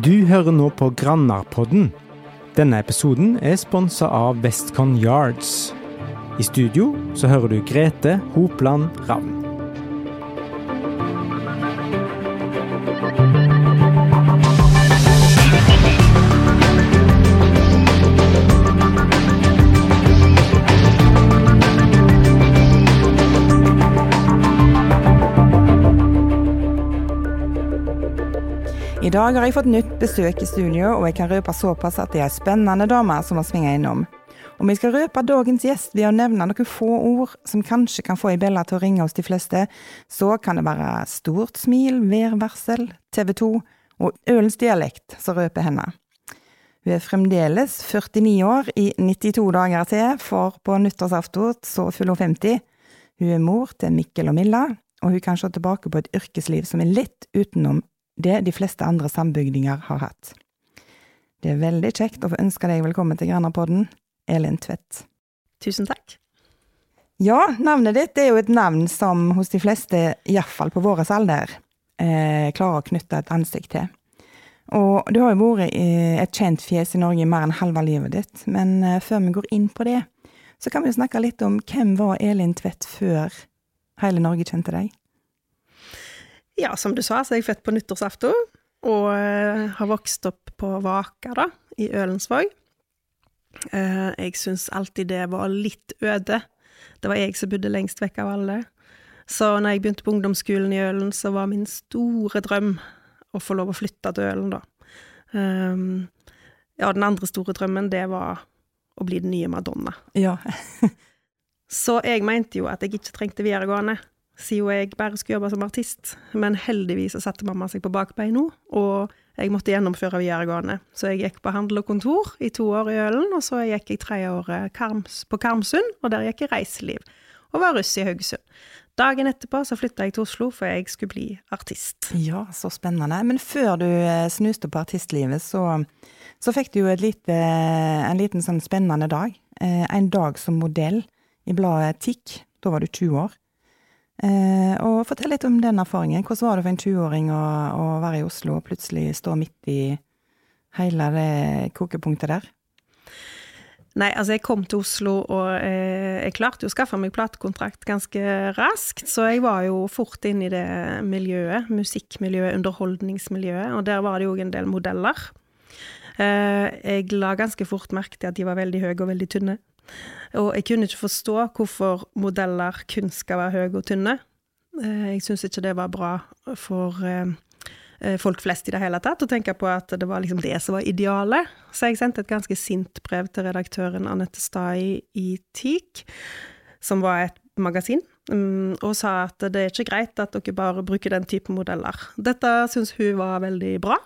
Du hører nå på Grannarpodden. Denne episoden er sponsa av Westcon Yards. I studio så hører du Grete Hopland Ravn. I dag har jeg fått nytt besøk i studio, og jeg kan røpe såpass at det er spennende dame som har svinga innom. Om vi skal røpe dagens gjest ved å nevne noen få ord som kanskje kan få ei bjelle til å ringe hos de fleste, så kan det være stort smil, værvarsel, TV 2 og ølens dialekt som røper henne. Hun er fremdeles 49 år i 92 dager til, for på nyttårsaften så fyller hun 50. Hun er mor til Mikkel og Milla, og hun kan se tilbake på et yrkesliv som er litt utenom det de fleste andre sambygdinger har hatt. Det er veldig kjekt å få ønske deg velkommen til Grannapodden, Elin Tvedt. Tusen takk. Ja, navnet ditt er jo et navn som hos de fleste, iallfall på vår alder, eh, klarer å knytte et ansikt til. Og du har jo vært et kjent fjes i Norge i mer enn halve livet ditt, men eh, før vi går inn på det, så kan vi jo snakke litt om hvem var Elin Tvedt før hele Norge kjente deg? Ja, som du sa, så er jeg født på nyttårsaften, og uh, har vokst opp på Vaka, da, i Ølensvåg. Uh, jeg syns alltid det var litt øde. Det var jeg som bodde lengst vekk av alle. Så når jeg begynte på ungdomsskolen i Ølen, så var min store drøm å få lov å flytte til Ølen, da. Um, ja, den andre store drømmen, det var å bli den nye Madonna. Ja. så jeg mente jo at jeg ikke trengte videregående siden jeg bare skulle jobbe som artist. Men heldigvis satte mamma seg på bakbeina, og jeg måtte gjennomføre videregående. Så jeg gikk på handel og kontor i to år i Ølen, og så gikk jeg tredjeåret Karms, på Karmsund, og der gikk jeg reiseliv. Og var russ i Haugesund. Dagen etterpå så flytta jeg til Oslo, for jeg skulle bli artist. Ja, så spennende. Men før du snuste på artistlivet, så, så fikk du jo lite, en liten sånn spennende dag. En dag som modell i bladet TIK. Da var du 20 år. Eh, og fortell litt om den erfaringen. Hvordan var det for en 20-åring å, å, være i Oslo og plutselig stå midt i hele det kokepunktet der? Nei, altså jeg kom til Oslo, og eh, jeg klarte jo å skaffe meg platekontrakt ganske raskt. Så jeg var jo fort inn i det miljøet, musikkmiljøet, underholdningsmiljøet, og der var det jo en del modeller. Eh, jeg la ganske fort merke til at de var veldig høye og veldig tynne. Og jeg kunne ikke forstå hvorfor modeller kun skal være høye og tynne. Eh, jeg syns ikke det var bra for eh, eh, folk flest i det hele tatt, å tenke på at det var liksom det som var idealet. Så jeg sendte et ganske sint brev til redaktøren Anette Stai i TIK, som var et magasin, mm, og sa at det er ikke greit at dere bare bruker den type modeller. Dette syns hun var veldig bra,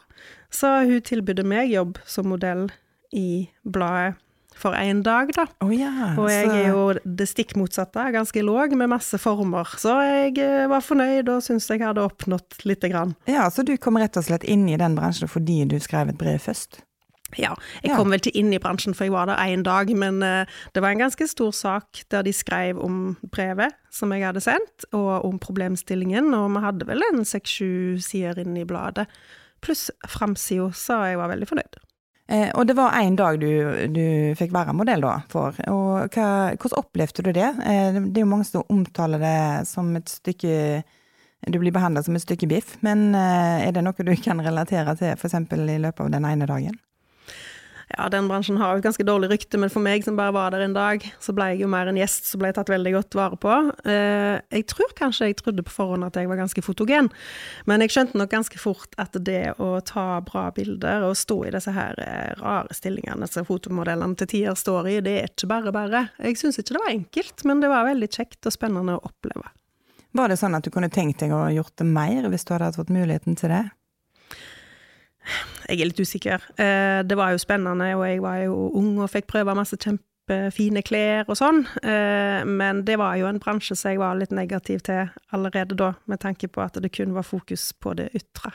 så hun tilbød meg jobb som modell i bladet for én dag, da. Oh, ja, og jeg er jo det stikk motsatte, ganske låg med masse former. Så jeg eh, var fornøyd og syntes jeg hadde oppnådd lite grann. Ja, Så du kom rett og slett inn i den bransjen fordi du skrev et brev først? Ja, jeg ja. kom vel til inn i bransjen, for jeg var der én dag, men uh, det var en ganske stor sak der de skrev om brevet som jeg hadde sendt, og om problemstillingen, og vi hadde vel en seks-sju sider inne i bladet, pluss framsida, så jeg var veldig fornøyd. Eh, og det var én dag du, du, fikk være modell da, for. Og hva, hvordan opplevde du det? Eh, det er jo mange som omtaler det som et stykke Du blir behandla som et stykke biff, men eh, er det noe du kan relatere til f.eks. i løpet av den ene dagen? Ja, den bransjen har jo et ganske dårlig rykte, men for meg som bare var der en dag, så ble jeg jo mer en gjest som ble jeg tatt veldig godt vare på. Eh, jeg tror kanskje jeg trodde på forhånd at jeg var ganske fotogen, men jeg skjønte nok ganske fort at det å ta bra bilder og stå i disse her eh, rare stillingene som fotomodellene til tider står i, det er ikke bare bare. Jeg syns ikke det var enkelt, men det var veldig kjekt og spennende å oppleve. Var det sånn at du kunne tenkt deg å gjort det mer hvis du hadde fått muligheten til det? Jeg er litt usikker. Eh, det var jo spennende, og jeg var jo ung og fikk prøve masse kjempefine klær og sånn. Eh, men det var jo en bransje som jeg var litt negativ til allerede da, med tanke på at det kun var fokus på det ytre.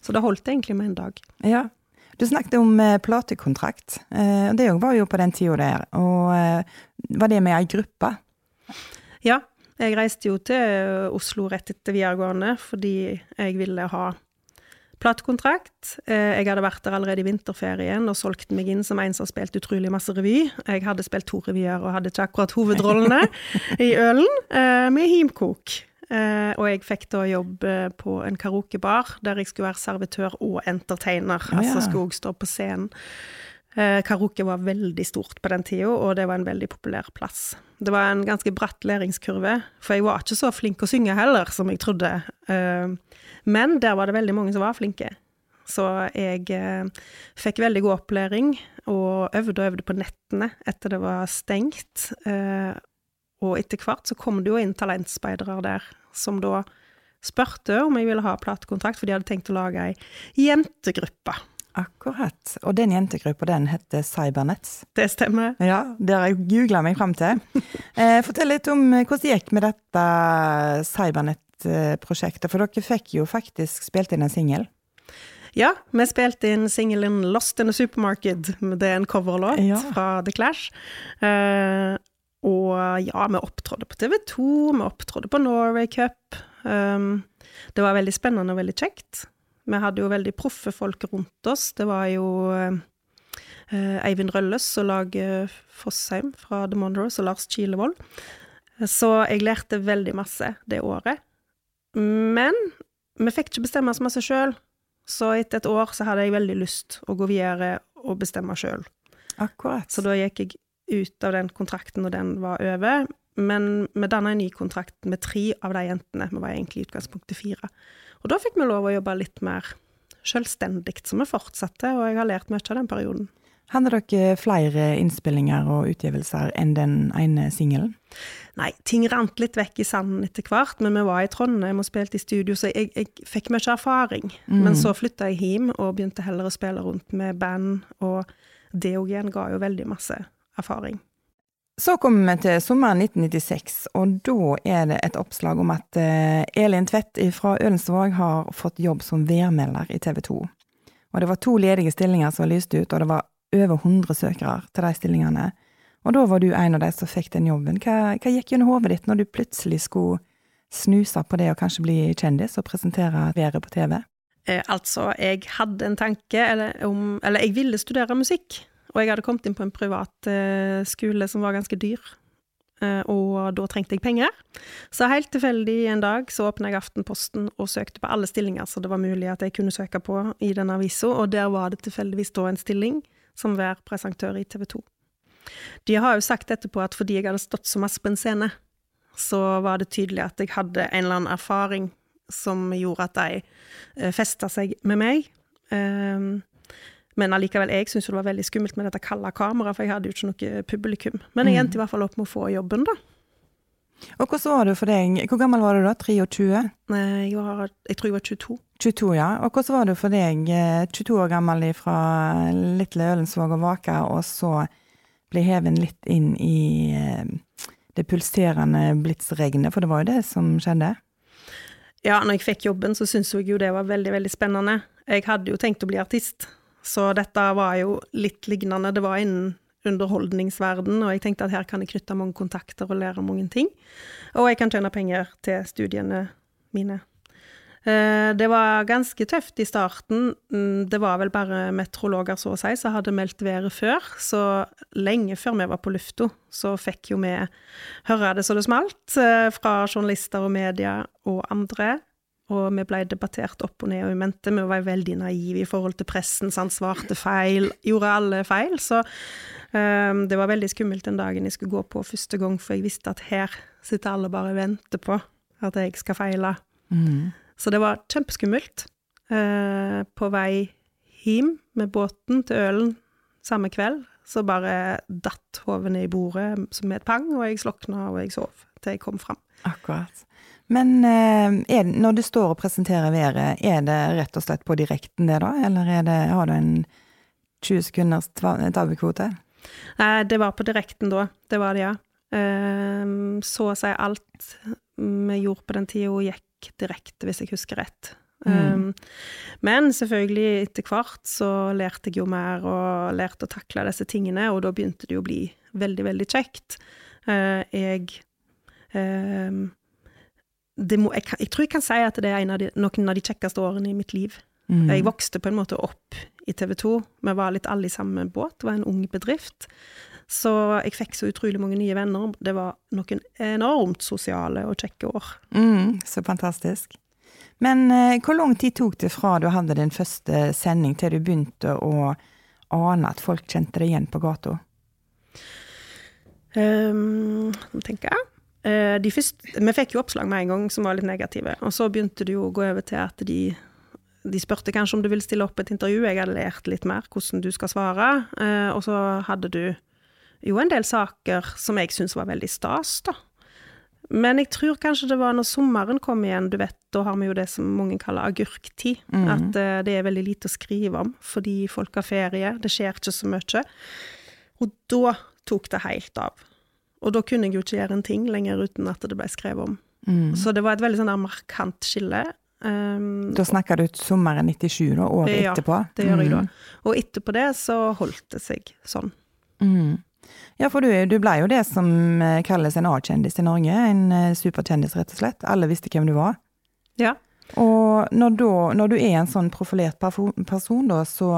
Så det holdt egentlig med en dag. Ja. Du snakket om eh, platekontrakt. Det var jo på den tida der. Og var det med ei gruppe? Ja. Jeg reiste jo til Oslo rett etter videregående fordi jeg ville ha Platekontrakt. Eh, jeg hadde vært der allerede i vinterferien og solgt meg inn som en som har spilt utrolig masse revy. Jeg hadde spilt to revyer og hadde ikke akkurat hovedrollene i Ølen, eh, med himkok. Eh, og jeg fikk da jobb på en karaokebar der jeg skulle være servitør og entertainer. Altså skulle jeg stå på scenen. Karaoke var veldig stort på den tida, og det var en veldig populær plass. Det var en ganske bratt læringskurve, for jeg var ikke så flink å synge heller, som jeg trodde. Men der var det veldig mange som var flinke. Så jeg eh, fikk veldig god opplæring, og øvde og øvde på nettene etter det var stengt. Eh, og etter hvert så kom det jo inn talentspeidere der, som da spurte om jeg ville ha platekontrakt, for de hadde tenkt å lage ei jentegruppe. Akkurat. Og den jentegruppa, den heter Cybernets. Det stemmer. Ja, det har jeg googla meg fram til. Eh, fortell litt om hvordan det gikk med dette Cybernet prosjektet, for dere fikk jo faktisk spilt inn en singel. Ja, vi spilte inn singelen 'Lost in a Supermarket'. Det er en coverlåt ja. fra The Clash. Uh, og ja, vi opptrådte på TV 2, vi opptrådte på Norway Cup. Um, det var veldig spennende og veldig kjekt. Vi hadde jo veldig proffe folk rundt oss. Det var jo eh, Eivind Rølles og Lag Fossheim fra The Monroes og Lars Kilevold. Så jeg lærte veldig masse det året. Men vi fikk ikke bestemme så masse sjøl, så etter et år så hadde jeg veldig lyst å gå videre og bestemme sjøl. Akkurat. Så da gikk jeg ut av den kontrakten når den var over. Men vi danna en ny kontrakt med tre av de jentene. Vi var egentlig i utgangspunktet fire. Og da fikk vi lov å jobbe litt mer selvstendig, så vi fortsatte, og jeg har lært mye av den perioden. Hadde dere flere innspillinger og utgivelser enn den ene singelen? Nei, ting rant litt vekk i sanden etter hvert, men vi var i Trondheim og spilte i studio, så jeg, jeg fikk mye erfaring. Mm. Men så flytta jeg hjem og begynte heller å spille rundt med band, og det òg igjen ga jo veldig masse erfaring. Så kommer vi til sommeren 1996, og da er det et oppslag om at eh, Elin Tvedt fra Ølensvåg har fått jobb som værmelder i TV 2. Og det var to ledige stillinger som lyste ut, og det var over 100 søkere til de stillingene. Og da var du en av de som fikk den jobben. Hva, hva gikk gjennom hodet ditt når du plutselig skulle snuse på det å kanskje bli kjendis og presentere været på TV? Eh, altså, jeg hadde en tanke om Eller jeg ville studere musikk. Og jeg hadde kommet inn på en privat eh, skole som var ganske dyr. Eh, og da trengte jeg penger. Så helt tilfeldig en dag så åpna jeg Aftenposten og søkte på alle stillinger så det var mulig at jeg kunne søke på i den avisa, og der var det tilfeldigvis da en stilling som hver presentør i TV 2. De har jo sagt etterpå at fordi jeg hadde stått så masse på en scene, så var det tydelig at jeg hadde en eller annen erfaring som gjorde at de eh, festa seg med meg. Ehm, men allikevel, jeg syntes det var veldig skummelt med dette kalde kameraet, for jeg hadde jo ikke noe publikum. Men jeg mm. endte i hvert fall opp med å få jobben, da. Og hvordan var det for deg? Hvor gammel var du da? 23? Jeg, var, jeg tror jeg var 22. 22, ja. Og hvordan var det for deg, 22 eh, år gammel fra Lille Ølensvåg og Vaka, og så ble heven litt inn i eh, det pulserende blitsregnet, for det var jo det som skjedde? Ja, når jeg fikk jobben, så syntes jeg jo det var veldig, veldig spennende. Jeg hadde jo tenkt å bli artist, så dette var jo litt lignende. Det var innen underholdningsverden, og jeg tenkte at her kan jeg knytte mange kontakter og lære mange ting. Og jeg kan tjene penger til studiene mine. Eh, det var ganske tøft i starten. Mm, det var vel bare meteorologer, så å si, som hadde meldt været før. Så lenge før vi var på lufta, så fikk jo vi høre det så det smalt eh, fra journalister og media og andre. Og vi ble debattert opp og ned og i mente. Vi var veldig naive i forhold til pressen, som svarte feil, gjorde alle feil. Så um, det var veldig skummelt den dagen jeg skulle gå på første gang, for jeg visste at her sitter alle bare og venter på at jeg skal feile. Mm. Så det var kjempeskummelt. Uh, på vei hjem med båten til Ølen samme kveld, så bare datt hodet ned i bordet med et pang, og jeg slokna og jeg sov til jeg kom fram. Akkurat. Men eh, er, når du står og presenterer været, er det rett og slett på direkten det, da? Eller det, har du en 20 sekunders tabbekvote? Nei, det var på direkten da. Det var det, ja. Eh, så å si alt vi gjorde på den tida, gikk direkte, hvis jeg husker rett. Mm. Um, men selvfølgelig, etter hvert så lærte jeg jo mer og lærte å takle disse tingene, og da begynte det jo å bli veldig, veldig kjekt. Uh, jeg må, jeg, jeg, tror jeg kan si at det er av de, noen av de kjekkeste årene i mitt liv. Mm. Jeg vokste på en måte opp i TV 2. Vi var litt alle i samme båt. Det var en ung bedrift. Så jeg fikk så utrolig mange nye venner. Det var noen enormt sosiale og kjekke år. Mm, så fantastisk. Men eh, hvor lang tid tok det fra du hadde din første sending, til du begynte å ane at folk kjente deg igjen på gata? Um, tenker jeg. De første, vi fikk jo oppslag med en gang som var litt negative. Og så begynte det jo å gå over til at de, de spurte kanskje om du ville stille opp et intervju. Jeg hadde lært litt mer hvordan du skal svare. Uh, og så hadde du jo en del saker som jeg syntes var veldig stas, da. Men jeg tror kanskje det var når sommeren kom igjen, du vet, da har vi jo det som mange kaller agurktid. Mm. At uh, det er veldig lite å skrive om fordi folk har ferie, det skjer ikke så mye. Og da tok det helt av. Og da kunne jeg jo ikke gjøre en ting lenger uten at det ble skrevet om. Mm. Så det var et veldig sånn der markant skille. Um, da snakker du sommeren 97, da, året ja, etterpå? Ja, det gjør jeg da. Mm. Og etterpå det så holdt det seg sånn. Mm. Ja, for du, du ble jo det som eh, kalles en A-kjendis i Norge. En eh, superkjendis, rett og slett. Alle visste hvem du var. Ja. Og når, da, når du er en sånn profilert person, da, så,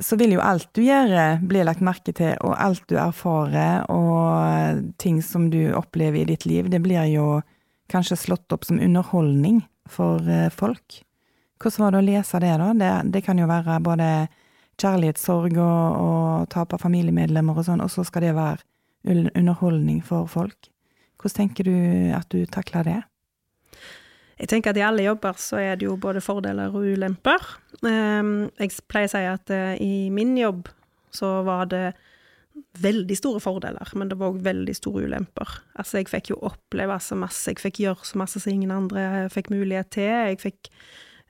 så vil jo alt du gjør, bli lagt merke til, og alt du erfarer, og ting som du opplever i ditt liv, det blir jo kanskje slått opp som underholdning for eh, folk. Hvordan var det å lese det, da? Det, det kan jo være både kjærlighetssorg og, og tap av familiemedlemmer og sånn, og så skal det være underholdning for folk. Hvordan tenker du at du takler det? Jeg tenker at i alle jobber så er det jo både fordeler og ulemper. Ehm, jeg pleier å si at eh, i min jobb så var det veldig store fordeler, men det var òg veldig store ulemper. Altså, jeg fikk jo oppleve så masse, jeg fikk gjøre så masse som ingen andre fikk mulighet til. Jeg fikk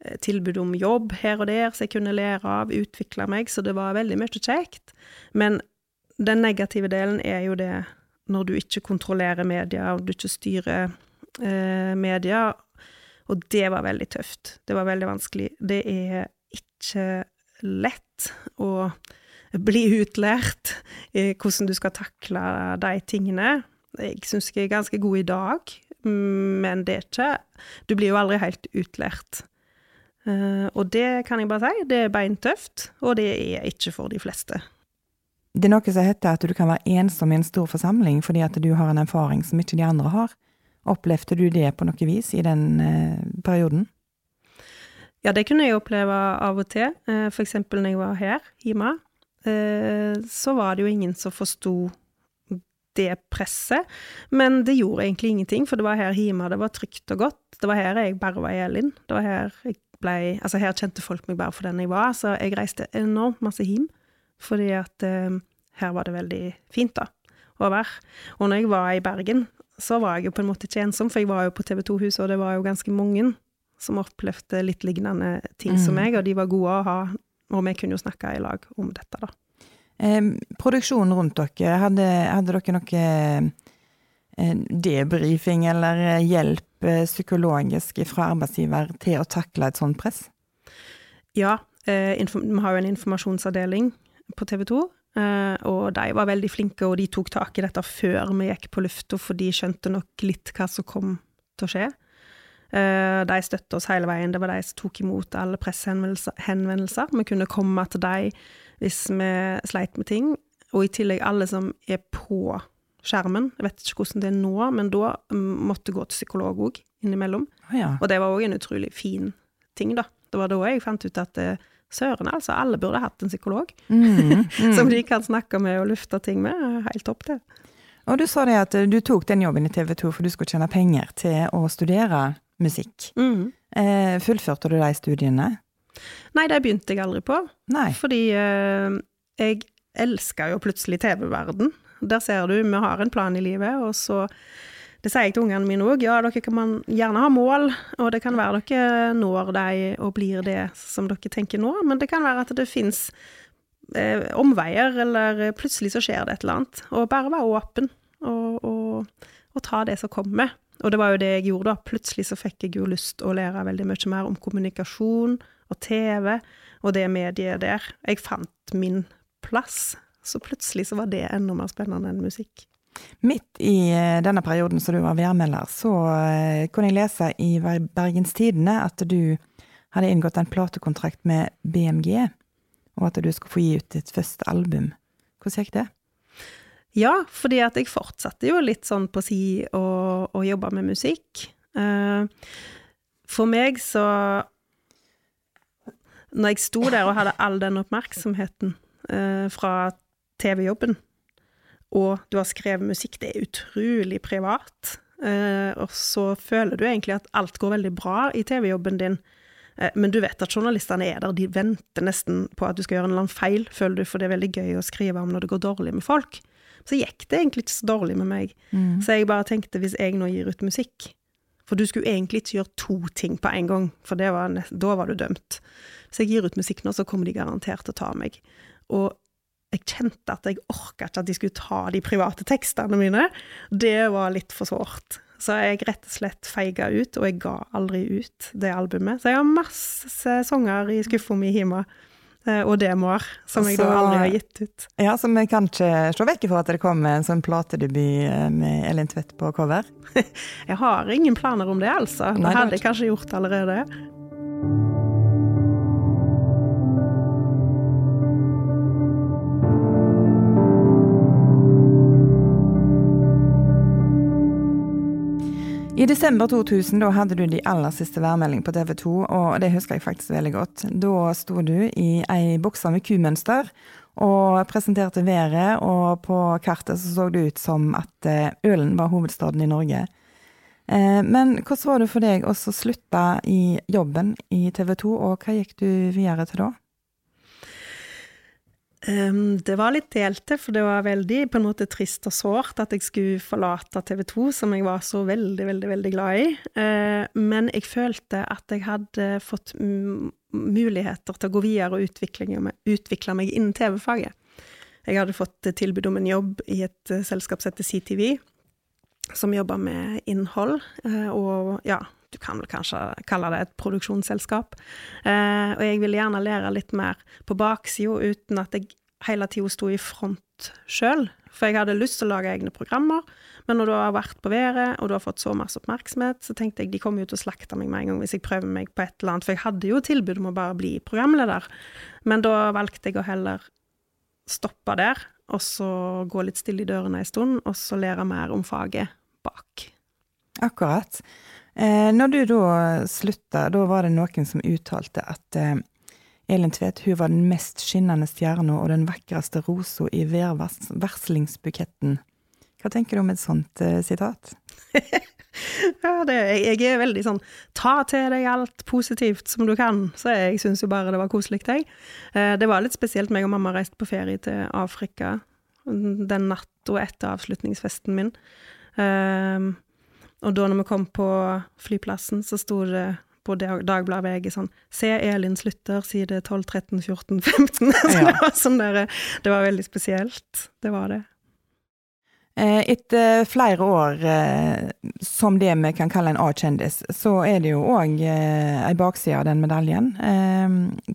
Eh, tilbud om jobb her og der, så jeg kunne lære av, utvikle meg, så det var veldig mye kjekt. Men den negative delen er jo det når du ikke kontrollerer media, og du ikke styrer eh, media, og det var veldig tøft. Det var veldig vanskelig. Det er ikke lett å bli utlært i hvordan du skal takle de tingene. Jeg syns jeg er ganske god i dag, men det er ikke Du blir jo aldri helt utlært. Uh, og det kan jeg bare si, det er beintøft, og det er ikke for de fleste. Det er noe som heter at du kan være ensom i en stor forsamling fordi at du har en erfaring som ikke de andre har. Opplevde du det på noe vis i den uh, perioden? Ja, det kunne jeg oppleve av og til. Uh, for eksempel når jeg var her hjemme. Så var det jo ingen som forsto det presset. Men det gjorde egentlig ingenting, for det var her hjemme det var trygt og godt. Det var her jeg bare var Elin. Det var her jeg ble Altså, her kjente folk meg bare for den jeg var, så jeg reiste enormt masse hjem. Fordi at eh, her var det veldig fint, da, å være. Og når jeg var i Bergen, så var jeg jo på en måte ikke ensom, for jeg var jo på TV 2-huset, og det var jo ganske mange som opplevde litt lignende ting mm. som meg, og de var gode å ha, og vi kunne jo snakke i lag om dette, da. Eh, produksjonen rundt dere, hadde, hadde dere noe eh, debrifing eller hjelp Eh, psykologisk fra arbeidsgiver til å takle et sånt press? Ja, eh, vi har jo en informasjonsavdeling på TV 2. Eh, og de var veldig flinke, og de tok tak i dette før vi gikk på lufta, for de skjønte nok litt hva som kom til å skje. De støtta oss hele veien. Det var de som tok imot alle pressehenvendelser. Vi kunne komme til dem hvis vi sleit med ting. Og i tillegg alle som er på skjermen. Jeg vet ikke hvordan det er nå, men da mm, måtte gå til psykolog òg innimellom. Oh, ja. Og det var òg en utrolig fin ting, da. Det var da jeg fant ut at eh, søren, altså, alle burde hatt en psykolog. Mm, mm. Som de kan snakke med og lufte ting med. Helt topp, det. Og du sa det at eh, du tok den jobben i TV 2 for du skulle tjene penger til å studere musikk. Mm. Eh, fullførte du de studiene? Nei, det begynte jeg aldri på. Nei. Fordi eh, jeg elska jo plutselig TV-verden. Der ser du, vi har en plan i livet, og så det sier jeg til ungene mine òg. Ja, dere kan gjerne ha mål, og det kan være dere når de og blir det som dere tenker nå, men det kan være at det fins eh, omveier, eller plutselig så skjer det et eller annet. Og bare være åpen, og, og, og, ta det som kommer. Og det var jo det jeg gjorde, da. Plutselig så fikk jeg jo lyst å lære veldig mye mer om kommunikasjon og TV, og det mediet der. Jeg fant min plass så plutselig så var det enda mer spennende enn musikk. Midt i eh, denne perioden som du var værmelder, så eh, kunne jeg lese i Bergens Tidende at du hadde inngått en platekontrakt med BMG, og at du skulle få gi ut ditt første album. Hvordan gikk det? Ja, fordi at jeg fortsatte jo litt sånn på si å, å jobbe med musikk. Eh, for meg så Når jeg sto der og hadde all den oppmerksomheten fra TV-jobben, og du har skrevet musikk, det er utrolig privat, eh, og så føler du egentlig at alt går veldig bra i TV-jobben din. Men du vet at journalistene er der, de venter nesten på at du skal gjøre en eller annen feil, føler du, for det er veldig gøy å skrive om når det går dårlig med folk. Så gikk det egentlig ikke så dårlig med meg. Mm. Så jeg bare tenkte, hvis jeg nå gir ut musikk For du skulle egentlig ikke gjøre to ting på en gang, for var da var du dømt. Hvis jeg gir ut musikk nå, så kommer de garantert til å ta meg. Og jeg kjente at jeg orka ikke at de skulle ta de private tekstene mine. Det var litt for sårt. Så jeg rett og slett feiga ut, og jeg ga aldri ut det albumet. Så jeg har masse sanger i skuffa mi hjemme Eh, og demoer, som jeg da aldri har gitt ut. Ja, Så vi kan ikke se vekk ifra at det kommer en sånn platedebut eh, med Elin Tvedt på cover? jeg har ingen planer om det, altså. Det hadde jeg kanskje gjort allerede. I desember 2000 da hadde du de aller siste værmelding på TV 2, og det husker jeg faktisk veldig godt. Da sto du i ei bukse med kumønster og presenterte været, og på kartet så, så det ut som at eh, Ølen var hovedstaden i Norge. Eh, men hvordan var det for deg å slutte i jobben i TV 2, og hva gikk du videre til da? Um, det var litt delte, for det var veldig på en måte trist og sårt at jeg skulle forlate TV 2, som jeg var så veldig, veldig, veldig glad i. Uh, men jeg følte at jeg hadde fått muligheter til å gå videre og utvikle, meg innen TV-faget. Jeg hadde fått tilbud om en jobb i et uh, selskap som heter CTV, som jobber med innhold, uh, og ja, du kan vel kanskje kalle det et produksjonsselskap. Eh, og jeg ville gjerne lære litt mer på baksida, uten at jeg hele tida sto i front sjøl. For jeg hadde lyst til å lage egne programmer, men når du har vært på været, og du har fått så masse oppmerksomhet, så tenkte jeg de kommer jo til å slakte meg med en gang hvis jeg prøver meg på et eller annet, for jeg hadde jo tilbud om å bare bli programleder. Men da valgte jeg å heller stoppe der, og så gå litt stille i dørene en stund, og så lære mer om faget bak. Akkurat. Eh, når du da slutta, da var det noen som uttalte at eh, Elin Tvedt hun var den mest skinnende stjerna og den vakreste rosa i værvarslingsbuketten. Hva tenker du om et sånt uh, sitat? ja, det, jeg, jeg er veldig sånn ta til deg alt positivt som du kan, så jeg syns jo bare det var koselig, jeg. Uh, det var litt spesielt meg og mamma reiste på ferie til Afrika den natta etter avslutningsfesten min. Uh, og da når vi kom på flyplassen, så sto det på Dagbladet VG sånn Se Elin slutter, side 12, 13, 14, 15. Så ja. det, var sånn der, det var veldig spesielt. Det var det. Eh, etter flere år eh, som det vi kan kalle en A-kjendis, så er det jo òg eh, ei bakside av den medaljen.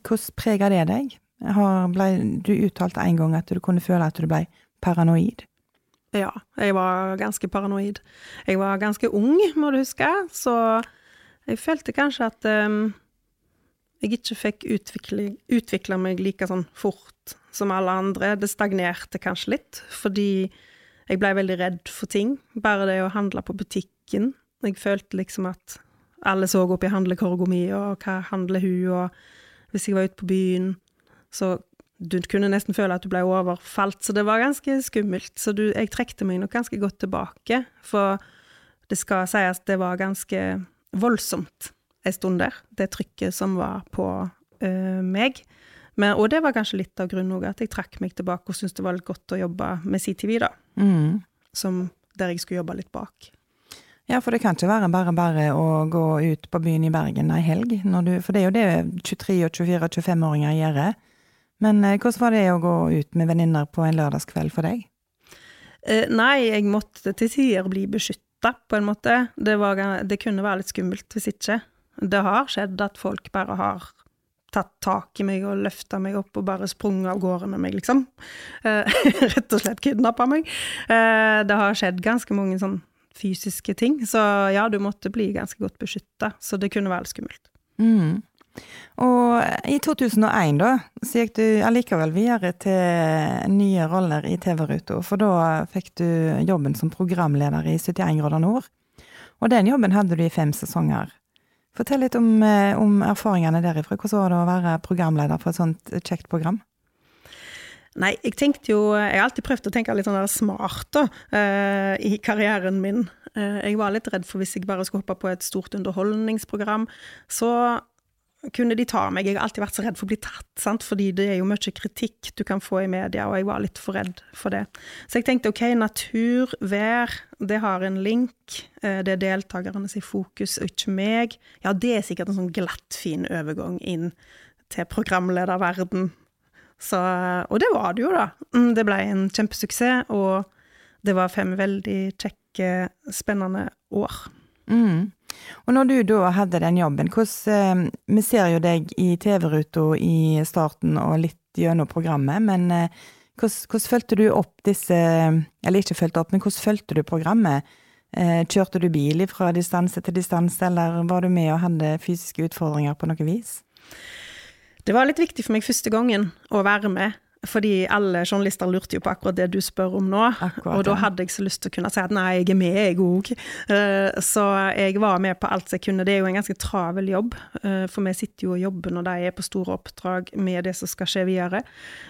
Hvordan preger det deg? Har, ble, du uttalte en gang at du kunne føle at du ble paranoid? Ja, jeg var ganske paranoid. Jeg var ganske ung, må du huske, så jeg følte kanskje at um, jeg ikke fikk utvikla meg like sånn fort som alle andre. Det stagnerte kanskje litt, fordi jeg blei veldig redd for ting. Bare det å handle på butikken. Jeg følte liksom at alle så opp i handlekorga mi, og hva handler hun, og hvis jeg var ute på byen, så du kunne nesten føle at du ble overfalt, så det var ganske skummelt. Så du, jeg trekte meg nok ganske godt tilbake, for det skal sies det var ganske voldsomt en stund der, det trykket som var på uh, meg. Men, og det var kanskje litt av grunnen òg, at jeg trakk meg tilbake og syntes det var litt godt å jobbe med CTV, da. Mm. Som der jeg skulle jobbe litt bak. Ja, for det kan ikke være bare bare å gå ut på byen i Bergen ei helg, du, for det er jo det 23-, og 24- og 25-åringer gjør. Men eh, hvordan var det å gå ut med venninner på en lørdagskveld for deg? Eh, nei, jeg måtte til tider bli beskytta, på en måte. Det, var, det, kunne være litt skummelt hvis ikke. Det har skjedd at folk bare har tatt tak i meg og løfta meg opp og bare sprunget av gårde med meg, liksom. Eh, rett og slett kidnappa meg. Eh, det har skjedd ganske mange sånn fysiske ting, så ja, du måtte bli ganske godt beskytta, så det kunne være litt skummelt. Mm. Og i 2001, da, så gikk du allikevel videre til nye roller i TV-ruta, for da fikk du jobben som programleder i 71 grader nord. Og den jobben hadde du i fem sesonger. Fortell litt om, eh, om erfaringene derifra. Hvordan var det å være programleder for et sånt kjekt program? Nei, jeg tenkte jo Jeg har alltid prøvd å tenke litt sånn smart da, uh, i karrieren min. Uh, jeg var litt redd for hvis jeg bare skulle hoppe på et stort underholdningsprogram, så kunne de ta meg. Jeg har alltid vært så redd for å bli tatt, sant? fordi det er jo mye kritikk du kan få i media, og jeg var litt for redd for det. Så jeg tenkte ok, natur, vær, det har en link. Eh, det er deltakerne sin fokus, og ikke meg. Ja, det er sikkert en sånn glatt, fin overgang inn til programlederverden. Så, og det var det jo, da. Mm, det ble en kjempesuksess, og det var fem veldig kjekke, spennende år. Mm. Og når du da hadde den jobben, hvordan eh, Vi ser jo deg i TV-ruta i starten og litt gjennom programmet, men eh, hvordan, fulgte du opp disse Eller ikke fulgte opp, men hvordan fulgte du programmet? Eh, kjørte du bil fra distanse til distanse, eller var du med og hadde fysiske utfordringer på noe vis? Det var litt viktig for meg første gangen å være med fordi alle journalister lurte jo på akkurat det du spør om nå. Akkurat, og da hadde jeg så lyst til å kunne si at nei, jeg er med, jeg òg. Eh, så jeg var med på alt jeg kunne. Det er jo en ganske travel jobb, eh, for vi sitter jo og jobber når de er på store oppdrag med det som skal skje videre.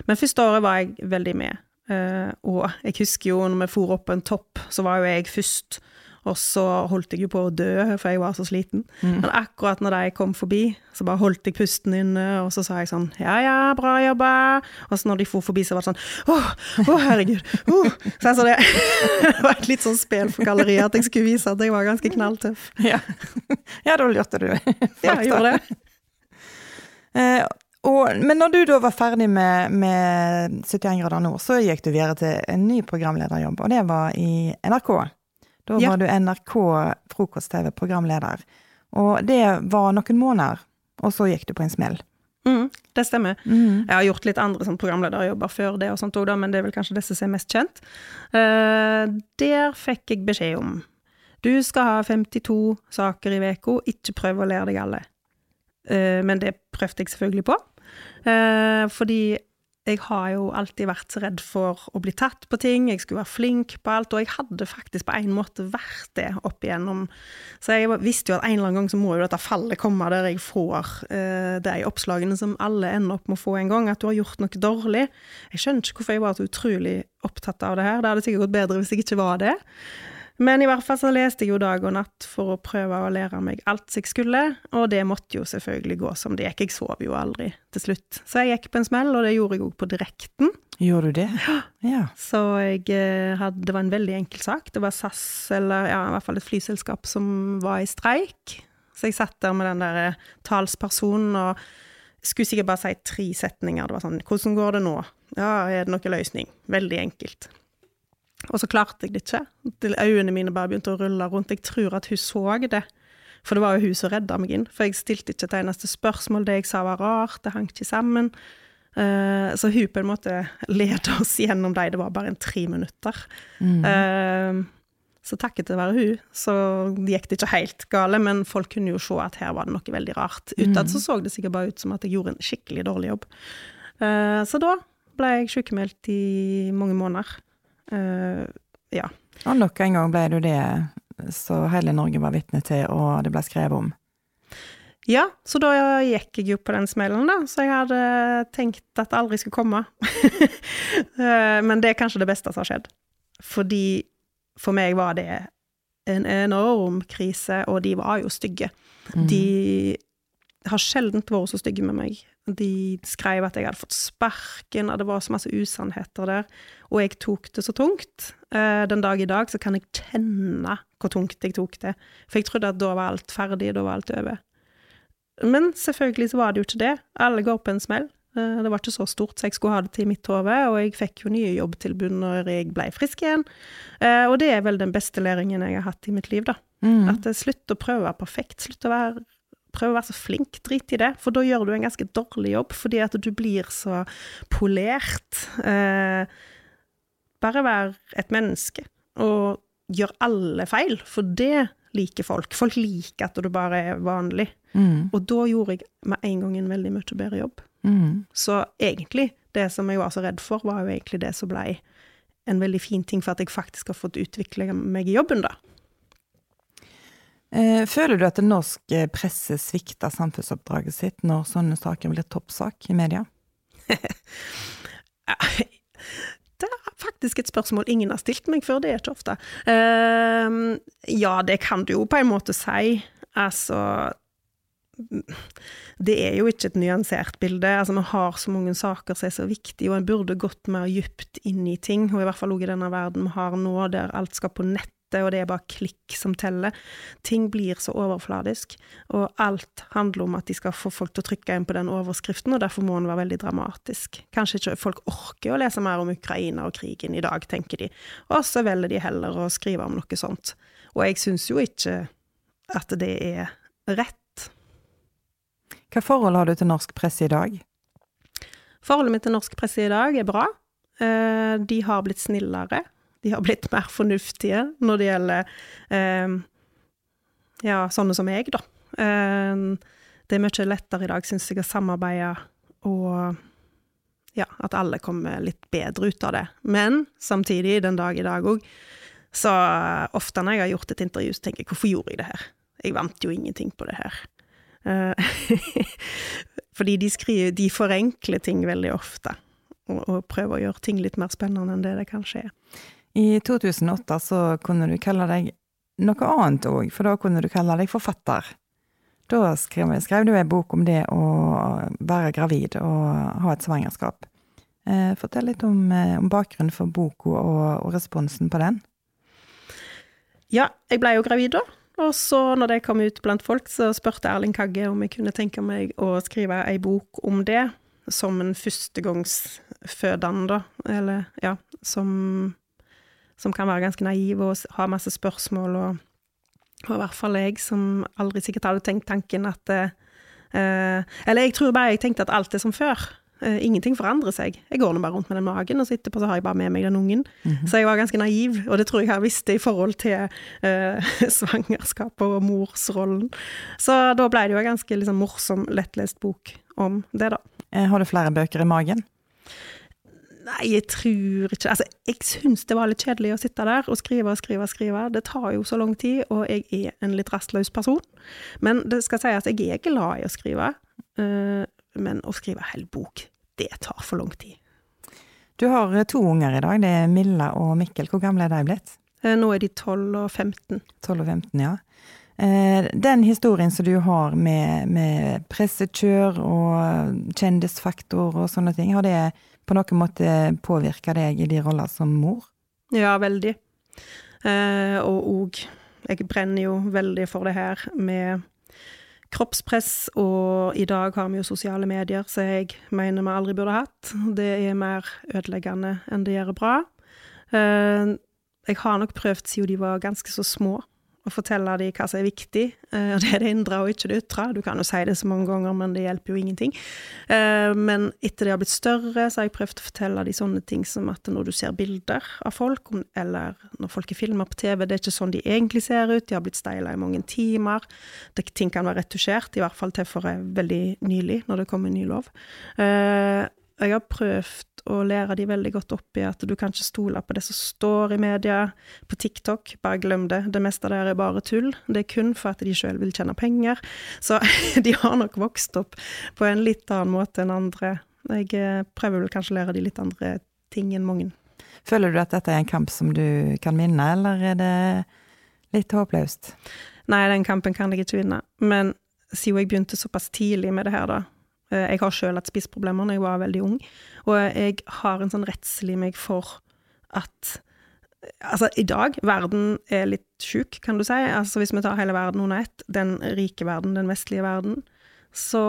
Men første året var jeg veldig med. Eh, og jeg husker jo når vi for opp en topp, så var jo jeg først. Og så holdt jeg jo på å dø, for jeg var så sliten. Mm. Men akkurat når de kom forbi, så bare holdt jeg pusten inne, og så sa jeg sånn Ja, ja, bra jobba. Og så når de for forbi, så var det sånn Å, å herregud. Oh. Så altså, det, det var et litt sånn spel for galleriet at jeg skulle vise at jeg var ganske knalltøff. Ja, ja da lurte du. ja, jeg gjorde det. Eh, og, men når du da var ferdig med, med 71 grader nord, så gikk du videre til en ny programlederjobb, og det var i NRK. Da ja. var du NRK frokost-TV-programleder. Og det var noen måneder, og så gikk du på en smell. Mm, det stemmer. Mm. Jeg har gjort litt andre sånn programlederjobber før det, og sånt også, men det er vel kanskje disse som er mest kjent. Uh, der fikk jeg beskjed om du skal ha 52 saker i uka, ikke prøv å lære deg alle. Uh, men det prøvde jeg selvfølgelig på. Uh, fordi jeg har jo alltid vært så redd for å bli tatt på ting, jeg skulle være flink på alt, og jeg hadde faktisk på en måte vært det opp igjennom. Så jeg visste jo at en eller annen gang så må jo dette fallet komme der jeg får uh, de oppslagene som alle ender opp med å få en gang, at du har gjort noe dårlig. Jeg skjønner ikke hvorfor jeg var så utrolig opptatt av det her, det hadde sikkert gått bedre hvis jeg ikke var det. Men i hvert fall så leste jeg jo dag og natt for å prøve å lære meg alt jeg skulle, og det måtte jo selvfølgelig gå som det gikk. Jeg sov jo aldri til slutt. Så jeg gikk på en smell, og det gjorde jeg òg på direkten. Gjorde du det? Ja. Så jeg eh, hadde Det var en veldig enkel sak. Det var SAS, eller ja, i hvert fall et flyselskap som var i streik. Så jeg satt der med den der eh, talspersonen og skulle sikkert bare si tre setninger. Det var sånn Hvordan går det nå? Ja, er det noen løsning? Veldig enkelt. Og så klarte jeg det ikke. Øynene mine bare begynte å rulle rundt. Jeg tror at hun så det. For det var jo hun som redda meg inn. For jeg stilte ikke et eneste spørsmål. Det jeg sa var rart, det hang ikke sammen. Uh, så hun på en måte leda oss gjennom dem. Det var bare en tre minutter. Mm. Uh, så takket være hun, så gikk det ikke helt gale, men folk kunne jo se at her var det noe veldig rart. Utad så mm. så det sikkert bare ut som at jeg gjorde en skikkelig dårlig jobb. Uh, så da ble jeg sykemeldt i mange måneder. Uh, ja. Og nok en gang ble du det så hele Norge var vitne til, og det ble skrevet om. Ja, så da gikk jeg jo på den smellen, da. Så jeg hadde tenkt at det aldri skulle komme. uh, men det er kanskje det beste som har skjedd. Fordi for meg var det en enorm krise, og de var jo stygge. Mm. De har sjelden vært så stygge med meg. De skrev at jeg hadde fått sparken, og det var så masse usannheter der. Og jeg tok det så tungt. Eh, den dag i dag så kan jeg kjenne hvor tungt jeg tok det. For jeg trodde at da var alt ferdig, da var alt over. Men selvfølgelig så var det jo ikke det. Alle går på en smell. Eh, det var ikke så stort, så jeg skulle ha det til mitt hode, og jeg fikk jo nye jobbtilbud når jeg ble frisk igjen. Eh, og det er vel den beste læringen jeg har hatt i mitt liv, da. Mm. At slutt å prøve perfekt, slutt å være prøv å være så flink, drit i det, for da gjør du en ganske dårlig jobb, fordi at du blir så polert. Eh, bare vær et menneske, og gjør alle feil, for det liker folk. Folk liker at du bare er vanlig. Mm. Og da gjorde jeg med en gang en veldig mye bedre jobb. Mm. Så egentlig, det som jeg var så redd for, var jo egentlig det som ble en veldig fin ting for at jeg faktisk har fått utvikle meg i jobben, da. Eh, føler du at norsk eh, presse svikter samfunnsoppdraget sitt når sånne saker blir toppsak i media? Det er faktisk et spørsmål ingen har stilt meg før, det er ikke ofte. Ehm, ja, det kan du jo på en måte si. Altså Det er jo ikke et nyansert bilde. Altså, Vi har så mange saker som er så viktige, og en burde gått mer dypt inn i ting. Og i hvert fall også i denne verden vi har nå, der alt skal på nett og det er bare klikk som teller. Ting blir så overfladisk, og alt handler om at de skal få folk til å trykke inn på den overskriften, og derfor må den være veldig dramatisk. Kanskje ikke folk orker å lese mer om Ukraina og krigen i dag, tenker de, og så velger de heller å skrive om noe sånt. Og jeg syns jo ikke at det er rett. Hva forhold har du til norsk presse i dag? Forholdet mitt til norsk presse i dag er bra. Eh, De har blitt snillere. De har blitt mer fornuftige når det gjelder eh, ja, sånne som meg, da. Eh, det er mye lettere i dag, syns jeg, å samarbeide og ja, at alle kommer litt bedre ut av det. Men samtidig, den dag i dag òg, så ofte når jeg har gjort et intervju, så tenker jeg hvorfor gjorde jeg det her? Jeg vant jo ingenting på det her. Eh, Fordi de skriver De forenkler ting veldig ofte. Og, og prøver å gjøre ting litt mer spennende enn det det kanskje er. I 2008 så kunne du kalle deg noe annet òg, for da kunne du kalle deg forfatter. Da skrev, skrev du ei bok om det å være gravid og ha et svangerskap. Eh, fortell litt om, eh, om bakgrunnen for boka og, og responsen på den. Ja, jeg ble jo gravid da. Og så når det kom ut blant folk, så spurte Erling Kagge om jeg kunne tenke meg å skrive ei bok om det, som en førstegangsfødende, da. Eller ja, som, som kan være ganske naiv og ha masse spørsmål, og, og i hvert fall jeg som aldri sikkert hadde tenkt tanken at eh, eh, Eller jeg tror bare jeg tenkte at alt er som før. Eh, ingenting forandrer seg. Jeg går nå bare rundt med den magen, og så etterpå så har jeg bare med meg den ungen. Så jeg var ganske naiv, og det tror jeg jeg visste i forhold til eh, svangerskap og morsrollen. Så da ble det jo en ganske liksom, morsom, lettlest bok om det, da. Eh, har du flere bøker i magen? Nei, jeg tror ikke Altså, jeg syns det var litt kjedelig å sitte der og skrive og skrive og skrive. Det tar jo så lang tid, og jeg er en litt rastløs person. Men det skal sies at jeg er glad i å skrive. eh, men å skrive hel bok, det tar for lang tid. Du har eh, to unger i dag, det er Milla og Mikkel. Hvor gamle er de blitt? Eh, nå er de 12 og 15. 12 og 15, ja. Den historien som du har med, med pressekjør og kjendisfaktor og sånne ting, har det på noen måte påvirka deg i de roller som mor? Ja, veldig. Eh, og òg Jeg brenner jo veldig for det her med kroppspress, og i dag har vi jo sosiale medier, så jeg mener vi aldri burde hatt. Det er mer ødeleggende enn det gjør bra. Eh, jeg har nok prøvd siden de var ganske så små, å fortelle dem hva som er viktig. Eh, og det er det indre og ikke det ytre. Du kan jo si det så mange ganger, men det hjelper jo ingenting. Eh, Men etter de har blitt større, så har jeg prøvd å fortelle dem sånne ting som at når du ser bilder av folk, eller når folk er filma på TV, det er ikke sånn de egentlig ser ut, de har blitt steila i mange timer. Det, ting kan være retusjert, i hvert fall til for eh, veldig nylig, når det kom en ny lov. Jeg har prøvd å lære de veldig godt opp i at du kan ikke stole på det som står i media. På TikTok, bare glem det. Det meste der er bare tull. Det er kun for at de sjøl vil tjene penger. Så de har nok vokst opp på en litt annen måte enn andre. Jeg eh, prøver vel kanskje å lære de litt andre ting enn mange. Føler du at dette er en kamp som du kan vinne, eller er det litt håpløst? Nei, den kampen kan jeg ikke vinne. Men siden jeg begynte såpass tidlig med det her, da Jeg har sjøl hatt spiseproblemer da jeg var veldig ung, og jeg har en sånn redsel i meg for at Altså, i dag, verden er litt sjuk, kan du si. Altså, hvis vi tar hele verden under ett, den rike verden, den vestlige verden, så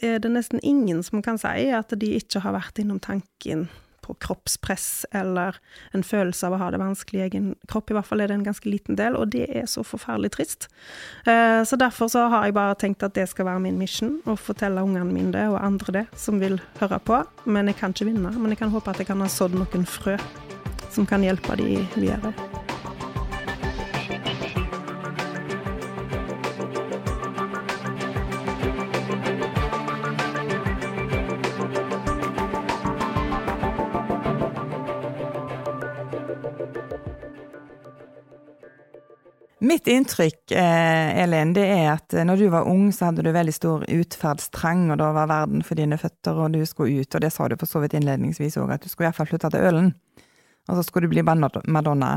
er det nesten ingen som kan si at de ikke har vært innom tanken på kroppspress eller en følelse av å ha det vanskelig i egen kropp. I hvert fall er det en ganske liten del, og det er så forferdelig trist. Eh, Så derfor så har jeg bare tenkt at det skal være min mission, å fortelle ungene mine det, og andre det, som vil høre på. Men jeg kan ikke vinne. Men jeg kan håpe at jeg kan ha sådd noen frø som kan hjelpe de videre. Mitt inntrykk, eh, Elin, det er at eh, når du var ung, så hadde du veldig stor utferdstrang, og da var verden for dine føtter, og du skulle ut, og det sa du for så vidt innledningsvis òg, at du skulle i hvert fall flytte til Ølen. Og så skulle du bli Madonna.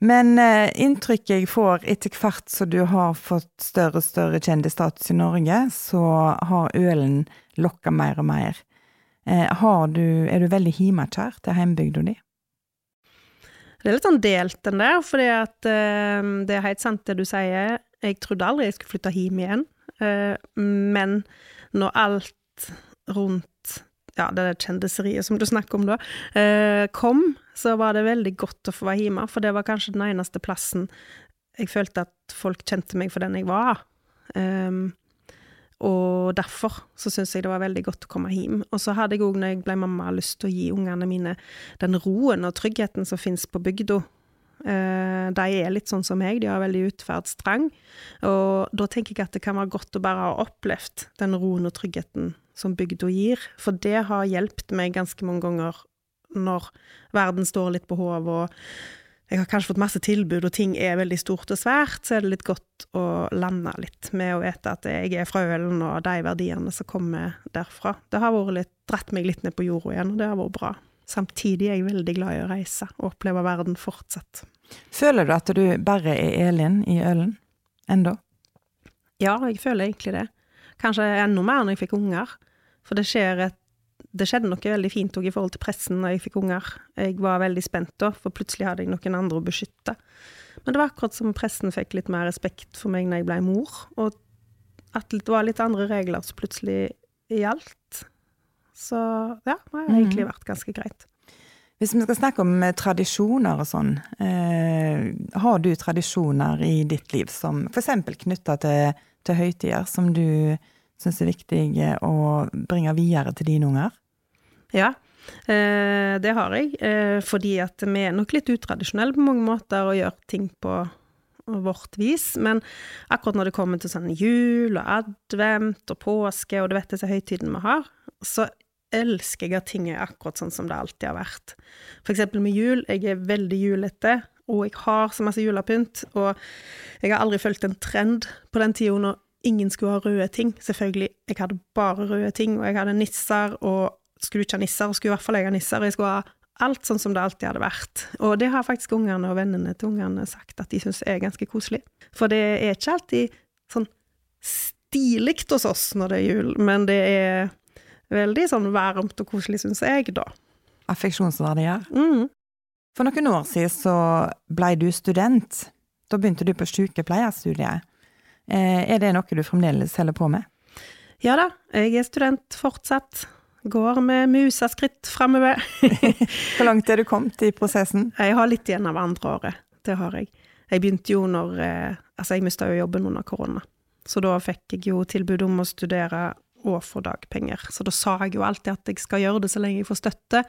Men eh, inntrykket jeg får etter hvert som du har fått større og større kjendisstatus i Norge, så har Ølen lokka mer og mer. Eh, du, er du veldig hjemmekjær til heimbygda di? Det er litt sånn delt, den der, fordi at uh, det er helt sant det du sier. Jeg trodde aldri jeg skulle flytte hjem igjen, uh, men når alt rundt ja, det kjendiseriet som du snakker om da, uh, kom, så var det veldig godt å få være hjemme, for det var kanskje den eneste plassen jeg følte at folk kjente meg for den jeg var. Um, og derfor så syns jeg det var veldig godt å komme hjem. Og så hadde jeg òg, når jeg ble mamma, lyst til å gi ungene mine den roen og tryggheten som fins på bygda. Uh, de er litt sånn som meg, de har veldig utferdstrang. Og da tenker jeg at det kan være godt å bare ha opplevd den roen og tryggheten som bygda gir. For det har hjulpet meg ganske mange ganger når verden står litt på hodet og jeg har kanskje fått masse tilbud, og ting er veldig stort og svært, så er det litt godt å lande litt med å vite at jeg er fra Ølen, og de verdiene som kommer derfra. Det har vært litt, dratt meg litt ned på jorda igjen, og det har vært bra. Samtidig er jeg veldig glad i å reise og oppleve verden fortsatt. Føler du at du bare er Elin i Ølen ennå? Ja, jeg føler egentlig det. Kanskje enda mer når jeg fikk unger. For det skjer et det skjedde noe veldig fint òg i forhold til pressen når jeg fikk unger. Jeg var veldig spent da, for plutselig hadde jeg noen andre å beskytte. Men det var akkurat som pressen fikk litt mer respekt for meg når jeg ble mor, og at det var litt andre regler som plutselig gjaldt. Så ja, det har egentlig mhm. vært ganske greit. Hvis vi skal snakke om eh, tradisjoner og sånn, eh, har du tradisjoner i ditt liv som f.eks. knytta til, til høytider, som du syns er viktig å bringe videre til dine unger? Ja, eh, det har jeg. Eh, fordi at vi er nok litt utradisjonelle på mange måter og gjør ting på vårt vis. Men akkurat når det kommer til sånn jul og advent og påske og du vet disse høytidene vi har, så elsker jeg at ting er akkurat sånn som det alltid har vært. For eksempel med jul. Jeg er veldig julete, og jeg har så masse julepynt. Og jeg har aldri fulgt en trend på den tida ingen skulle ha røde ting. Selvfølgelig, jeg hadde bare røde ting, og jeg hadde nisser, og skulle ikke ha nisser, og skulle i hvert fall jeg ha nisser. Jeg skulle ha alt sånn som det alltid hadde vært. Og det har faktisk ungene og vennene til ungene sagt at de syns er ganske koselig. For det er ikke alltid sånn stilig hos oss når det er jul, men det er veldig sånn varmt og koselig, syns jeg, da. Affeksjonsverdier? Mm. For noen år siden så blei du student. Da begynte du på sykepleierstudiet. Eh, er det noe du fremdeles holder på med? Ja da, jeg er student fortsatt. Går med museskritt framover. Hvor langt er du kommet i prosessen? Jeg har litt igjen av andre året. Det har jeg. Jeg begynte jo når eh, Altså, jeg mista jo jobben under korona. Så da fikk jeg jo tilbud om å studere og få dagpenger. Så da sa jeg jo alltid at jeg skal gjøre det så lenge jeg får støtte,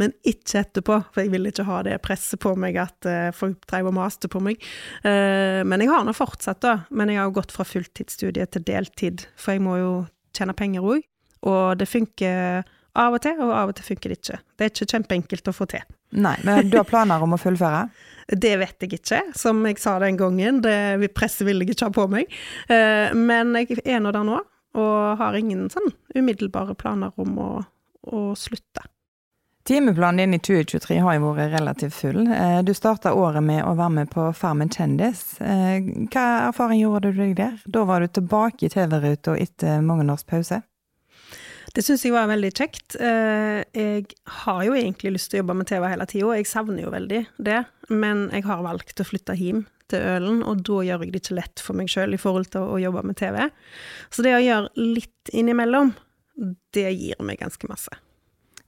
men ikke etterpå, for jeg vil ikke ha det presset på meg at uh, folk drev og maste på meg. Uh, men jeg har nå fortsatt, da. Men jeg har jo gått fra fulltidsstudie til deltid, for jeg må jo tjene penger òg. Og det funker av og til, og av og til funker det ikke. Det er ikke kjempeenkelt å få til. Nei, men du har planer om å fullføre? Det vet jeg ikke, som jeg sa den gangen. Det presset vil jeg ikke ha på meg. Uh, men jeg er nå der nå, og har ingen sånn umiddelbare planer om å, å slutte. Timeplanen din i 2023 har jo vært relativt full. Eh, du starta året med å være med på Farmen kjendis. Eh, hva erfaring gjorde du deg der? Da var du tilbake i TV-ruta etter mange års pause? Det syns jeg var veldig kjekt. Eh, jeg har jo egentlig lyst til å jobbe med TV hele tida, jeg savner jo veldig det. Men jeg har valgt å flytte hjem til Ølen, og da gjør jeg det ikke lett for meg sjøl i forhold til å, jobbe med TV. Så det å gjøre litt innimellom, det gir meg ganske masse.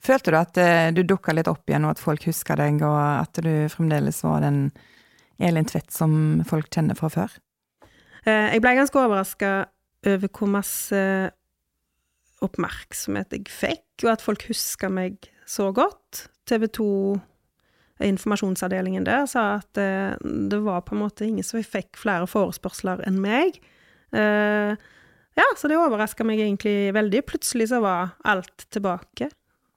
Følte du at eh, du dukka litt opp igjen, og at folk husker deg, og at du fremdeles var den Elin Tvedt som folk kjenner fra før? Eh, jeg ble ganske overraska over hvor masse oppmerksomhet jeg fikk, og at folk huska meg så godt. TV 2 informasjonsavdelingen der sa at eh, det var på en måte ingen som fikk flere forespørsler enn meg. Eh, ja, så det overraska meg egentlig veldig. Plutselig så var alt tilbake.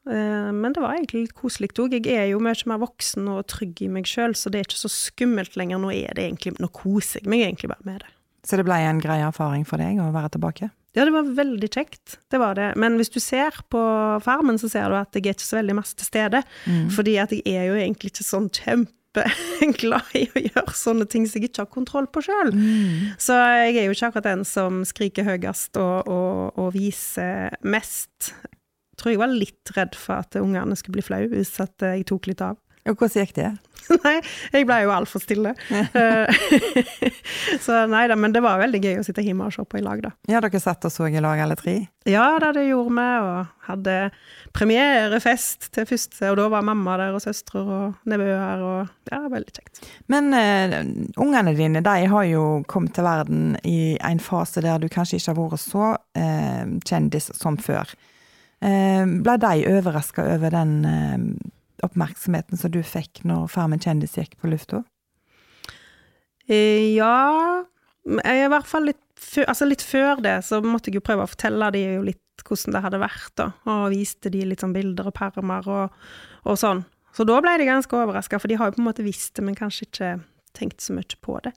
Eh, men det var egentlig litt koselig òg. Jeg er jo mye mer voksen og trygg i meg sjøl, så det er ikke så skummelt lenger. Nå er det egentlig, nå koser jeg meg egentlig bare med det. Så det ble en grei erfaring for deg å være tilbake? Ja, det var veldig kjekt. Det var det. Men hvis du ser på Farmen, så ser du at jeg er ikke så veldig masse til stede. Mm. Fordi at jeg er jo egentlig ikke sånn kjempeglad i å gjøre sånne ting som jeg ikke har kontroll på sjøl. Mm. Så jeg er jo ikke akkurat den som skriker høyest og, og, og viser mest. Jeg tror jeg var litt redd for at ungene skulle bli flau hvis jeg tok litt av. Og hvordan gikk det? Nei, jeg ble jo altfor stille. Så nei da, men det var veldig gøy å sitte hjemme og se på i lag, da. Ja, dere satt og så i lag alle tre? Ja, da det gjorde vi, og hadde premierefest til første, og da var mamma der, og søstre og nevøer, og ja, veldig kjekt. Men uh, ungene dine, de har jo kommet til verden i en fase der du kanskje ikke har vært så uh, kjendis som før. Uh, ble de overraska over den oppmerksomheten som du fikk når Farmen kjendis gikk på lufta? Eh, ja I hvert fall litt før, altså litt før det, så måtte jeg jo prøve å fortelle de jo litt hvordan det hadde vært, da. Og viste de litt sånn bilder og permer og, og sånn. Så da ble de ganske overraska, for de har jo på en måte visst det, men kanskje ikke tenkt så mye på det.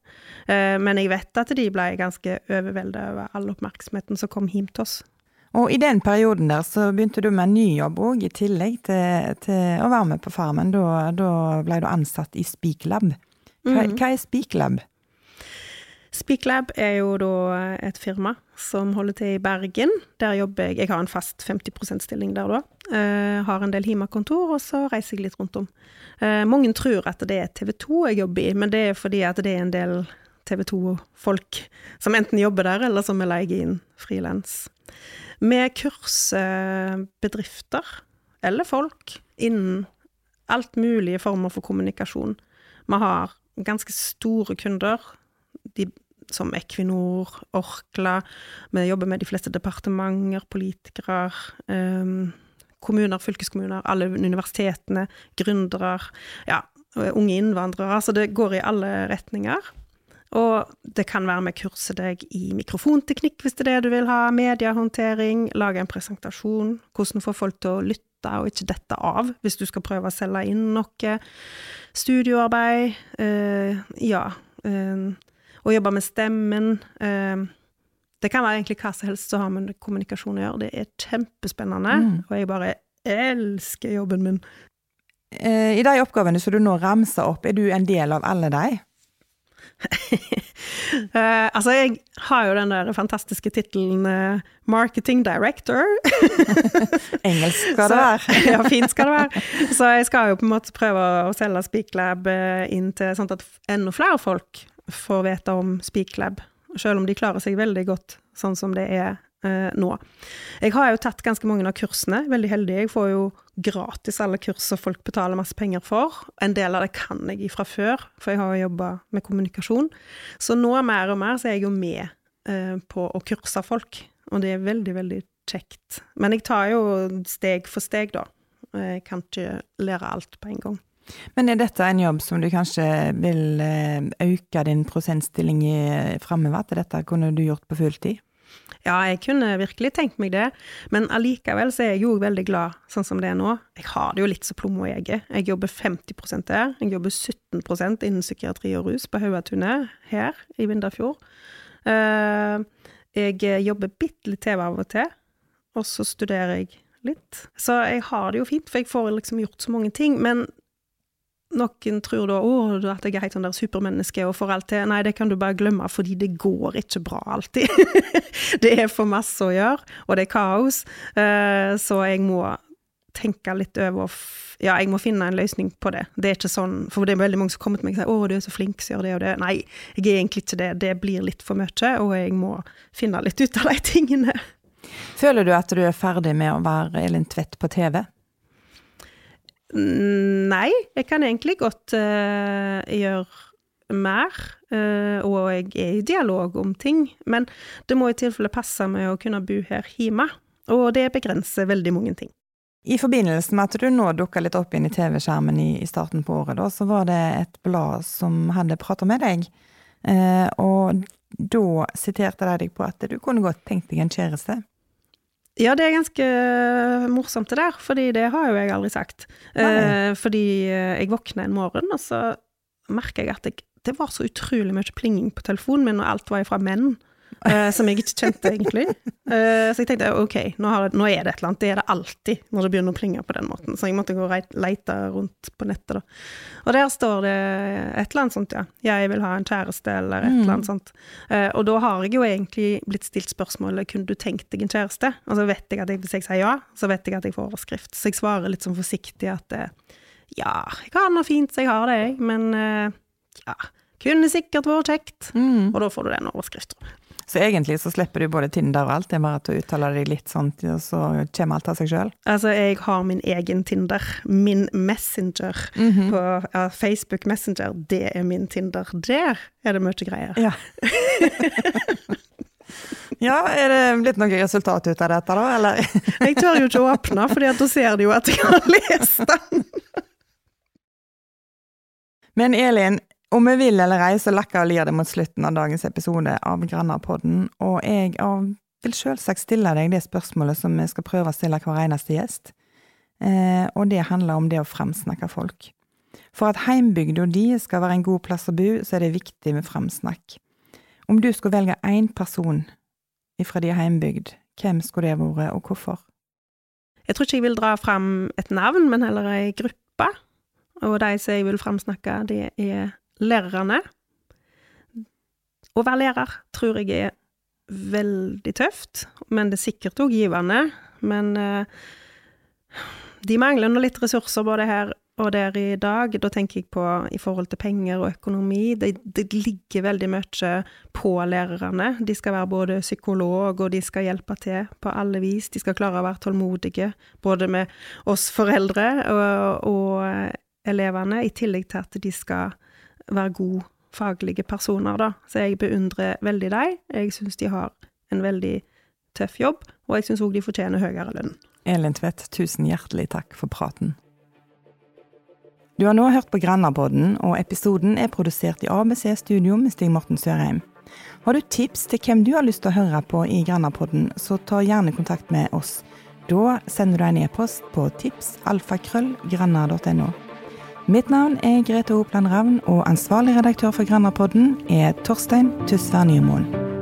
Eh, men jeg vet at de ble ganske overvelda over all oppmerksomheten som kom hjem til oss. Og i den perioden der så begynte du med en ny jobb òg, i tillegg til, til, å være med på Farmen. Da, da ble du ansatt i Speaklab. Hva, mm. hva er Speaklab? Speaklab er jo da et firma som holder til i Bergen. Der jobber jeg Jeg har en fast 50 %-stilling der da. Uh, har en del hjemmekontor, og så reiser jeg litt rundt om. Uh, mange tror at det er TV 2 jeg jobber i, men det er fordi at det er en del TV 2-folk som enten jobber der, eller som er leid inn frilans. Vi kurser bedrifter, eller folk, innen alt mulige former for kommunikasjon. Vi har ganske store kunder, de, som Equinor, Orkla. Vi jobber med de fleste departementer, politikere, um, kommuner, fylkeskommuner, alle universitetene, gründere, ja, unge innvandrere. Så det går i alle retninger. Og det kan være med å kurse deg i mikrofonteknikk hvis det er det du vil ha, mediehåndtering, lage en presentasjon, hvordan få folk til å lytte og ikke dette av hvis du skal prøve å selge inn noe, studioarbeid, øh, ja, øh, og jobbe med stemmen. Øh, det kan være egentlig hva som helst som har med kommunikasjon å gjøre. Det er kjempespennende, mm. og jeg bare elsker jobben min. I de oppgavene som du nå ramser opp, er du en del av alle de? Uh, altså, jeg har jo den der fantastiske tittelen uh, 'Marketing Director'. Engelsk skal det være. ja, fint skal det være. Så jeg skal jo på en måte prøve å selge Speaklab uh, inn til sånn at enda flere folk får vite om Speaklab. Selv om de klarer seg veldig godt sånn som det er eh, nå. Jeg har jo tatt ganske mange av kursene, veldig heldig. Jeg får jo gratis alle kurs som folk betaler masse penger for. En del av det kan jeg fra før, for jeg har jo jobba med kommunikasjon. Så nå mer og mer så er jeg jo med eh, på å kurse folk, og det er veldig, veldig kjekt. Men jeg tar jo steg for steg, da. Jeg kan ikke lære alt på en gang. Men er dette en jobb som du kanskje vil eh, øke din prosentstilling i framover? At dette kunne du gjort på fulltid? Ja, jeg kunne virkelig tenkt meg det, men allikevel så er jeg jo veldig glad sånn som det er nå. Jeg har det jo litt så plommo jeg er. Jeg jobber 50% der. Jeg jobber 17% innen psykiatri og rus på Hauatunet her i Vindafjord. Eh, jeg jobber bitte litt TV av og til, og så studerer jeg litt. Så jeg har det jo fint, for jeg får liksom gjort så mange ting. Men noen tror da å, at jeg er helt sånn der supermenneske og får alt til. Nei, det kan du bare glemme, fordi det går ikke bra alltid. det er for masse å gjøre, og det er kaos. Uh, så jeg må tenke litt over Ja, jeg må finne en løsning på det. Det er ikke sånn, For det er veldig mange som kommer til meg og sier 'Å, du er så flink som gjør det og det'. Nei, jeg er egentlig ikke det. Det blir litt for mye, og jeg må finne litt ut av de tingene. Føler du at du er ferdig med å være Elin Tvedt på TV? Nei, jeg kan egentlig godt uh, gjøre mer, uh, og jeg er i dialog om ting. Men det må i tilfelle passe med å kunne bo her hjemme, og det begrenser veldig mange ting. I forbindelse med at du nå dukka litt opp inn i TV-skjermen i, i, starten på året, da, så var det et blad som hadde prata med deg. Uh, og da siterte de deg på at du kunne godt tenkt deg en kjæreste. Ja, det er ganske morsomt det der, fordi det har jo jeg aldri sagt. Eh, fordi eh, jeg våkna en morgen, og så merka jeg at jeg, det var så utrolig mye plinging på telefonen min, og alt var ifra menn. Eh, som jeg ikke kjente, egentlig. Eh, så jeg tenkte ok, nå, har, nå er det et eller annet. Det er det alltid når det begynner å plinge på den måten. Så jeg måtte gå og leite rundt på nettet, da. Og der står det et eller annet sånt, ja. Jeg vil ha en kjæreste, eller et eller annet sånt. Eh, og da har jeg jo egentlig blitt stilt spørsmålet kunne du tenkt deg en kjæreste? Og så vet jeg at jeg, hvis jeg sier ja, så vet jeg at jeg får overskrift. Så jeg svarer litt sånn forsiktig at eh, ja, jeg har det nå fint, så jeg har det, jeg, men eh, ja, kunne sikkert vært kjekt. Mm. Og da får du den overskriften. Så egentlig så slipper du både Tinder og alt, det er bare at du uttaler deg litt sånn, og så kommer alt av seg sjøl. Altså, jeg har min egen Tinder. Min Messenger på ja, Facebook Messenger. Det er min Tinder. Der er det mye greier. Ja. ja, er det blitt noe resultat ut av dette, da, eller? Jeg tør jo ikke å åpne, for da ser de jo at jeg har lest den. Men Elin, om vi vil eller ei, så lakker og lir det mot slutten av dagens episode av Grannapodden, og jeg vil selvsagt stille deg det spørsmålet som vi skal prøve å stille hver eneste gjest, eh, og det handler om det å fremsnakke folk. For at heimbygda di skal være en god plass å bo, så er det viktig med fremsnakk. Om du skulle velge én person ifra din heimbygd, hvem skulle det vært, og hvorfor? Jeg tror ikke jeg vil dra fram et navn, men heller ei gruppe. Og de som jeg vil framsnakke, det er lærerne. Å være lærer tror jeg er veldig tøft, men det er sikkert òg givende. Men eh, de mangler nå litt ressurser både her og der i dag. Da tenker jeg på i forhold til penger og økonomi. Det, det ligger veldig mye på lærerne. De skal være både psykolog, og de skal hjelpe til på alle vis. De skal klare å være tålmodige, både med oss foreldre og, og elevene, i tillegg til at de skal være gode faglige personer, da. Så jeg beundrer veldig dem. Jeg syns de har en veldig tøff jobb, og jeg syns òg de fortjener høyere lønn. Elin Tvedt, tusen hjertelig takk for praten. Du har nå hørt på Grannapodden, og episoden er produsert i ABC Studio med Stig Morten Sørheim. Har du tips til hvem du har lyst til å høre på i Grannapodden, så ta gjerne kontakt med oss. Da sender du en e-post på tipsalfakrøllgranna.no. Mitt navn er Grete Hopland Ravn, og ansvarlig redaktør for Grandapodden er Torstein Tysvær Nymoen.